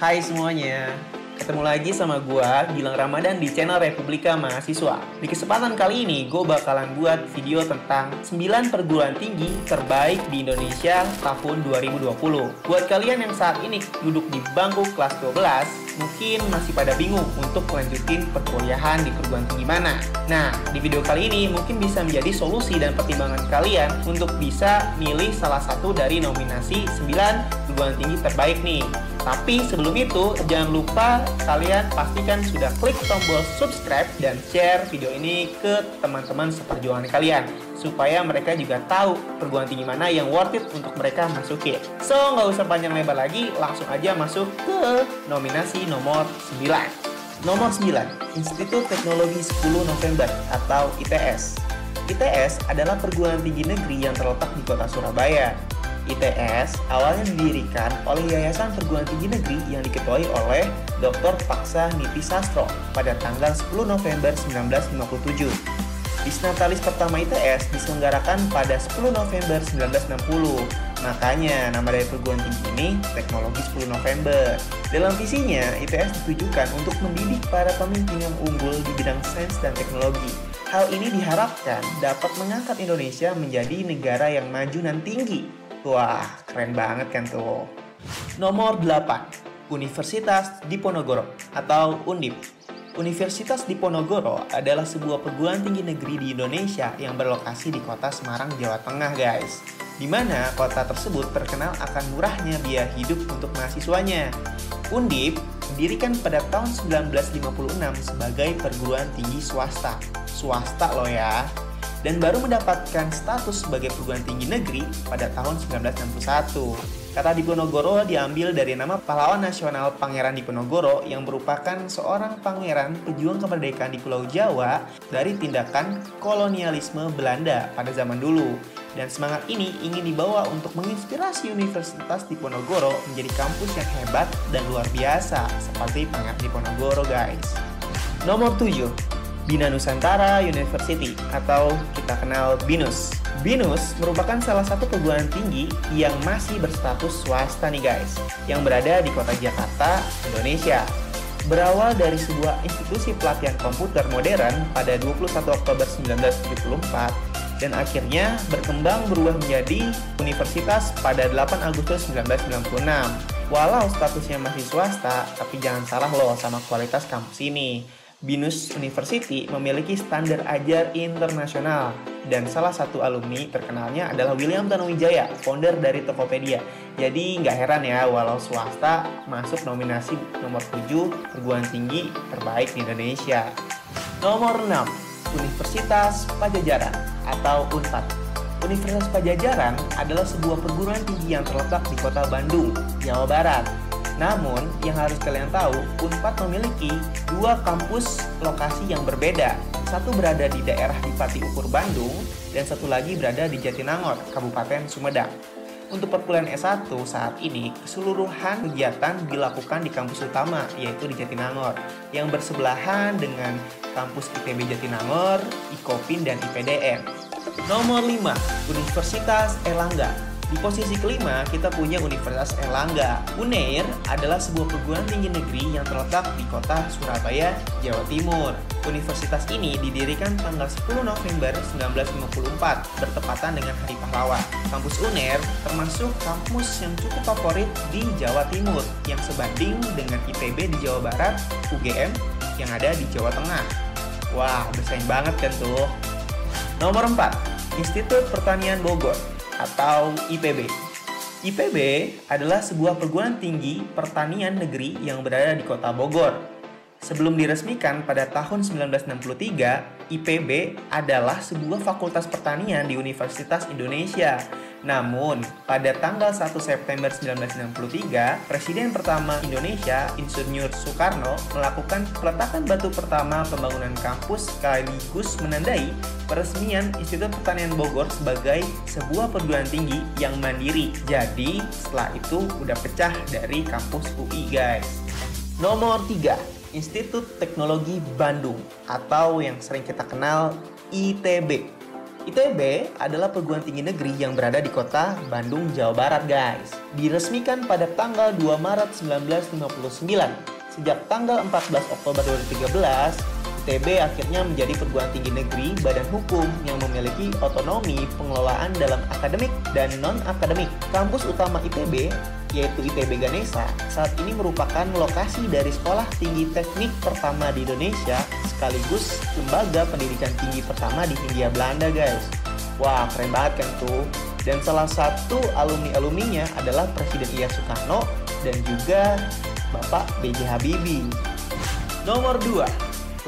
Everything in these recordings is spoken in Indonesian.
Hai semuanya, ketemu lagi sama gua Gilang Ramadan di channel Republika Mahasiswa. Di kesempatan kali ini, gue bakalan buat video tentang 9 perguruan tinggi terbaik di Indonesia tahun 2020. Buat kalian yang saat ini duduk di bangku kelas 12, mungkin masih pada bingung untuk melanjutin perkuliahan di perguruan tinggi mana. Nah, di video kali ini mungkin bisa menjadi solusi dan pertimbangan kalian untuk bisa milih salah satu dari nominasi 9 perguruan tinggi terbaik nih. Tapi sebelum itu, jangan lupa kalian pastikan sudah klik tombol subscribe dan share video ini ke teman-teman seperjuangan kalian supaya mereka juga tahu perguruan tinggi mana yang worth it untuk mereka masukin. So, nggak usah panjang lebar lagi, langsung aja masuk ke nominasi nomor 9. Nomor 9, Institut Teknologi 10 November atau ITS. ITS adalah perguruan tinggi negeri yang terletak di kota Surabaya ITS awalnya didirikan oleh Yayasan Perguruan Tinggi Negeri yang diketuai oleh Dr. Paksa Niti Sastro pada tanggal 10 November 1957. Disnatalis pertama ITS diselenggarakan pada 10 November 1960. Makanya nama dari perguruan tinggi ini Teknologi 10 November. Dalam visinya, ITS ditujukan untuk mendidik para pemimpin yang unggul di bidang sains dan teknologi. Hal ini diharapkan dapat mengangkat Indonesia menjadi negara yang maju dan tinggi Wah, keren banget kan tuh. Nomor 8, Universitas Diponegoro atau Undip. Universitas Diponegoro adalah sebuah perguruan tinggi negeri di Indonesia yang berlokasi di kota Semarang, Jawa Tengah, guys. Di mana kota tersebut terkenal akan murahnya biaya hidup untuk mahasiswanya. Undip didirikan pada tahun 1956 sebagai perguruan tinggi swasta. Swasta loh ya dan baru mendapatkan status sebagai perguruan tinggi negeri pada tahun 1961. Kata Diponegoro diambil dari nama pahlawan nasional Pangeran Diponegoro yang merupakan seorang pangeran pejuang kemerdekaan di Pulau Jawa dari tindakan kolonialisme Belanda pada zaman dulu. Dan semangat ini ingin dibawa untuk menginspirasi Universitas Diponegoro menjadi kampus yang hebat dan luar biasa seperti Pangeran Diponegoro guys. Nomor 7, Bina Nusantara University atau kita kenal BINUS. BINUS merupakan salah satu perguruan tinggi yang masih berstatus swasta nih guys, yang berada di kota Jakarta, Indonesia. Berawal dari sebuah institusi pelatihan komputer modern pada 21 Oktober 1974 dan akhirnya berkembang berubah menjadi universitas pada 8 Agustus 1996. Walau statusnya masih swasta, tapi jangan salah loh sama kualitas kampus ini. Binus University memiliki standar ajar internasional dan salah satu alumni terkenalnya adalah William Tanuwijaya, founder dari Tokopedia. Jadi nggak heran ya walau swasta masuk nominasi nomor 7 perguruan tinggi terbaik di Indonesia. Nomor 6, Universitas Pajajaran atau UNPAD. Universitas Pajajaran adalah sebuah perguruan tinggi yang terletak di kota Bandung, Jawa Barat namun, yang harus kalian tahu, Unpad memiliki dua kampus lokasi yang berbeda. Satu berada di daerah Dipati Ukur Bandung, dan satu lagi berada di Jatinangor, Kabupaten Sumedang. Untuk perkuliahan S1 saat ini, keseluruhan kegiatan dilakukan di kampus utama, yaitu di Jatinangor, yang bersebelahan dengan kampus ITB Jatinangor, IKOPIN, dan IPDN. Nomor 5, Universitas Erlangga di posisi kelima, kita punya Universitas Erlangga. UNER adalah sebuah perguruan tinggi negeri yang terletak di kota Surabaya, Jawa Timur. Universitas ini didirikan tanggal 10 November 1954, bertepatan dengan Hari Pahlawan. Kampus UNER termasuk kampus yang cukup favorit di Jawa Timur, yang sebanding dengan ITB di Jawa Barat, UGM yang ada di Jawa Tengah. Wah, bersaing banget kan tuh. Nomor 4, Institut Pertanian Bogor atau IPB. IPB adalah sebuah perguruan tinggi pertanian negeri yang berada di kota Bogor. Sebelum diresmikan pada tahun 1963, IPB adalah sebuah fakultas pertanian di Universitas Indonesia namun, pada tanggal 1 September 1963, Presiden pertama Indonesia, Insinyur Soekarno, melakukan peletakan batu pertama pembangunan kampus sekaligus menandai peresmian Institut Pertanian Bogor sebagai sebuah perguruan tinggi yang mandiri. Jadi, setelah itu udah pecah dari kampus UI, guys. Nomor 3, Institut Teknologi Bandung atau yang sering kita kenal ITB. ITB adalah perguruan tinggi negeri yang berada di kota Bandung, Jawa Barat, guys. Diresmikan pada tanggal 2 Maret 1959. Sejak tanggal 14 Oktober 2013, ITB akhirnya menjadi perguruan tinggi negeri badan hukum yang memiliki otonomi pengelolaan dalam akademik dan non-akademik. Kampus utama ITB yaitu ITB Ganesha, saat ini merupakan lokasi dari sekolah tinggi teknik pertama di Indonesia sekaligus lembaga pendidikan tinggi pertama di Hindia Belanda guys. Wah keren banget kan tuh. Dan salah satu alumni-alumninya adalah Presiden Iya Soekarno dan juga Bapak B.J. Habibie. Nomor 2,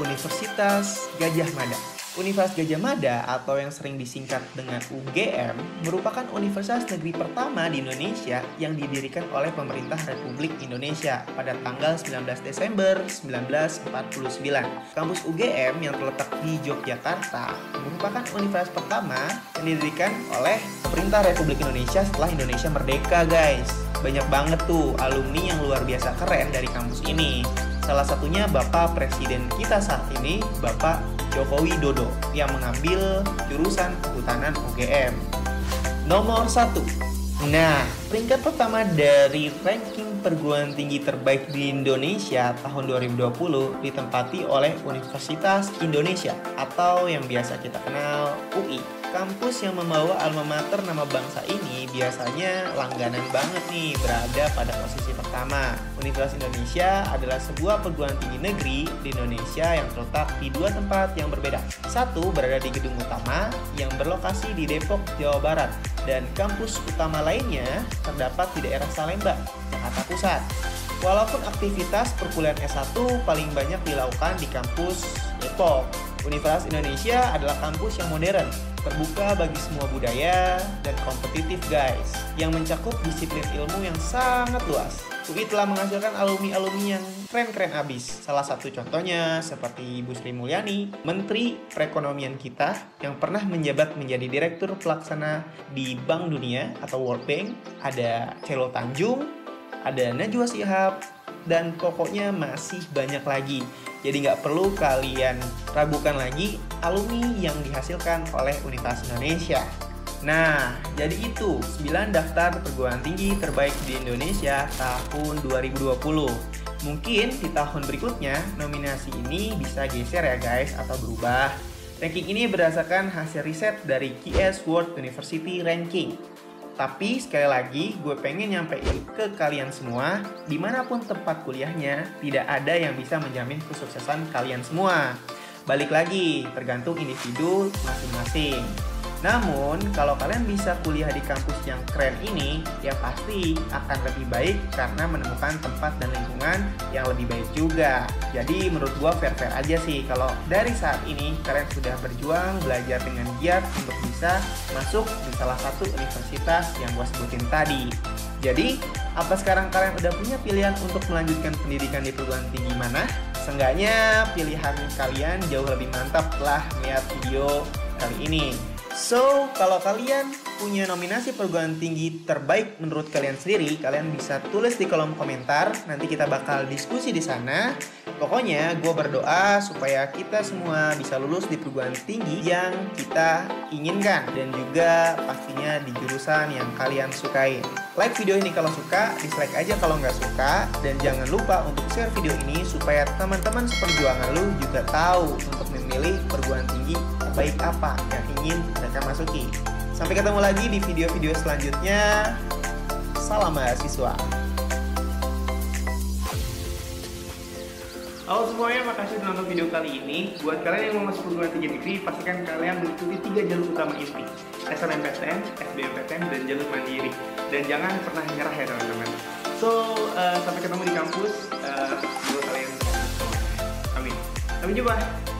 Universitas Gajah Mada. Universitas Gajah Mada atau yang sering disingkat dengan UGM merupakan universitas negeri pertama di Indonesia yang didirikan oleh pemerintah Republik Indonesia pada tanggal 19 Desember 1949. Kampus UGM yang terletak di Yogyakarta merupakan universitas pertama yang didirikan oleh pemerintah Republik Indonesia setelah Indonesia merdeka, guys. Banyak banget tuh alumni yang luar biasa keren dari kampus ini. Salah satunya Bapak Presiden kita saat ini, Bapak Joko Widodo, yang mengambil jurusan kehutanan UGM. Nomor 1. Nah, peringkat pertama dari ranking perguruan tinggi terbaik di Indonesia tahun 2020 ditempati oleh Universitas Indonesia atau yang biasa kita kenal UI. Kampus yang membawa alma mater nama bangsa ini biasanya langganan banget nih berada pada posisi pertama. Universitas Indonesia adalah sebuah perguruan tinggi negeri di Indonesia yang terletak di dua tempat yang berbeda. Satu berada di gedung utama yang berlokasi di Depok, Jawa Barat, dan kampus utama lainnya terdapat di daerah Salemba, Jakarta Pusat. Walaupun aktivitas perkuliahan S1 paling banyak dilakukan di kampus Depok, Universitas Indonesia adalah kampus yang modern, terbuka bagi semua budaya, dan kompetitif guys, yang mencakup disiplin ilmu yang sangat luas. UI telah menghasilkan alumni-alumni yang keren-keren abis. Salah satu contohnya seperti Ibu Sri Mulyani, Menteri Perekonomian kita yang pernah menjabat menjadi Direktur Pelaksana di Bank Dunia atau World Bank, ada Celo Tanjung, ada Najwa Shihab, dan pokoknya masih banyak lagi. Jadi nggak perlu kalian ragukan lagi alumni yang dihasilkan oleh Universitas Indonesia. Nah, jadi itu 9 daftar perguruan tinggi terbaik di Indonesia tahun 2020. Mungkin di tahun berikutnya nominasi ini bisa geser ya guys atau berubah. Ranking ini berdasarkan hasil riset dari QS World University Ranking. Tapi sekali lagi gue pengen nyampein ke kalian semua Di mana pun tempat kuliahnya Tidak ada yang bisa menjamin kesuksesan kalian semua. Balik lagi tergantung individu masing-masing namun, kalau kalian bisa kuliah di kampus yang keren ini, ya pasti akan lebih baik karena menemukan tempat dan lingkungan yang lebih baik juga. Jadi menurut gua fair-fair aja sih kalau dari saat ini kalian sudah berjuang belajar dengan giat untuk bisa masuk di salah satu universitas yang gua sebutin tadi. Jadi, apa sekarang kalian udah punya pilihan untuk melanjutkan pendidikan di perguruan tinggi mana? Seenggaknya pilihan kalian jauh lebih mantap lah melihat video kali ini. So, kalau kalian punya nominasi perguruan tinggi terbaik menurut kalian sendiri, kalian bisa tulis di kolom komentar. Nanti kita bakal diskusi di sana. Pokoknya gue berdoa supaya kita semua bisa lulus di perguruan tinggi yang kita inginkan dan juga pastinya di jurusan yang kalian sukai. Like video ini kalau suka, dislike aja kalau nggak suka, dan jangan lupa untuk share video ini supaya teman-teman seperjuangan lu juga tahu untuk memilih perguruan tinggi terbaik apa yang ingin mereka masuki. Sampai ketemu lagi di video-video selanjutnya. Salam mahasiswa. Halo semuanya, makasih sudah nonton video kali ini. Buat kalian yang mau masuk perguruan tinggi negeri, pastikan kalian mengikuti tiga jalur utama inti. SNMPTN, SBMPTN, dan jalur mandiri. Dan jangan pernah nyerah ya teman-teman. So, uh, sampai ketemu di kampus. Uh, kalian Amin. Sampai jumpa.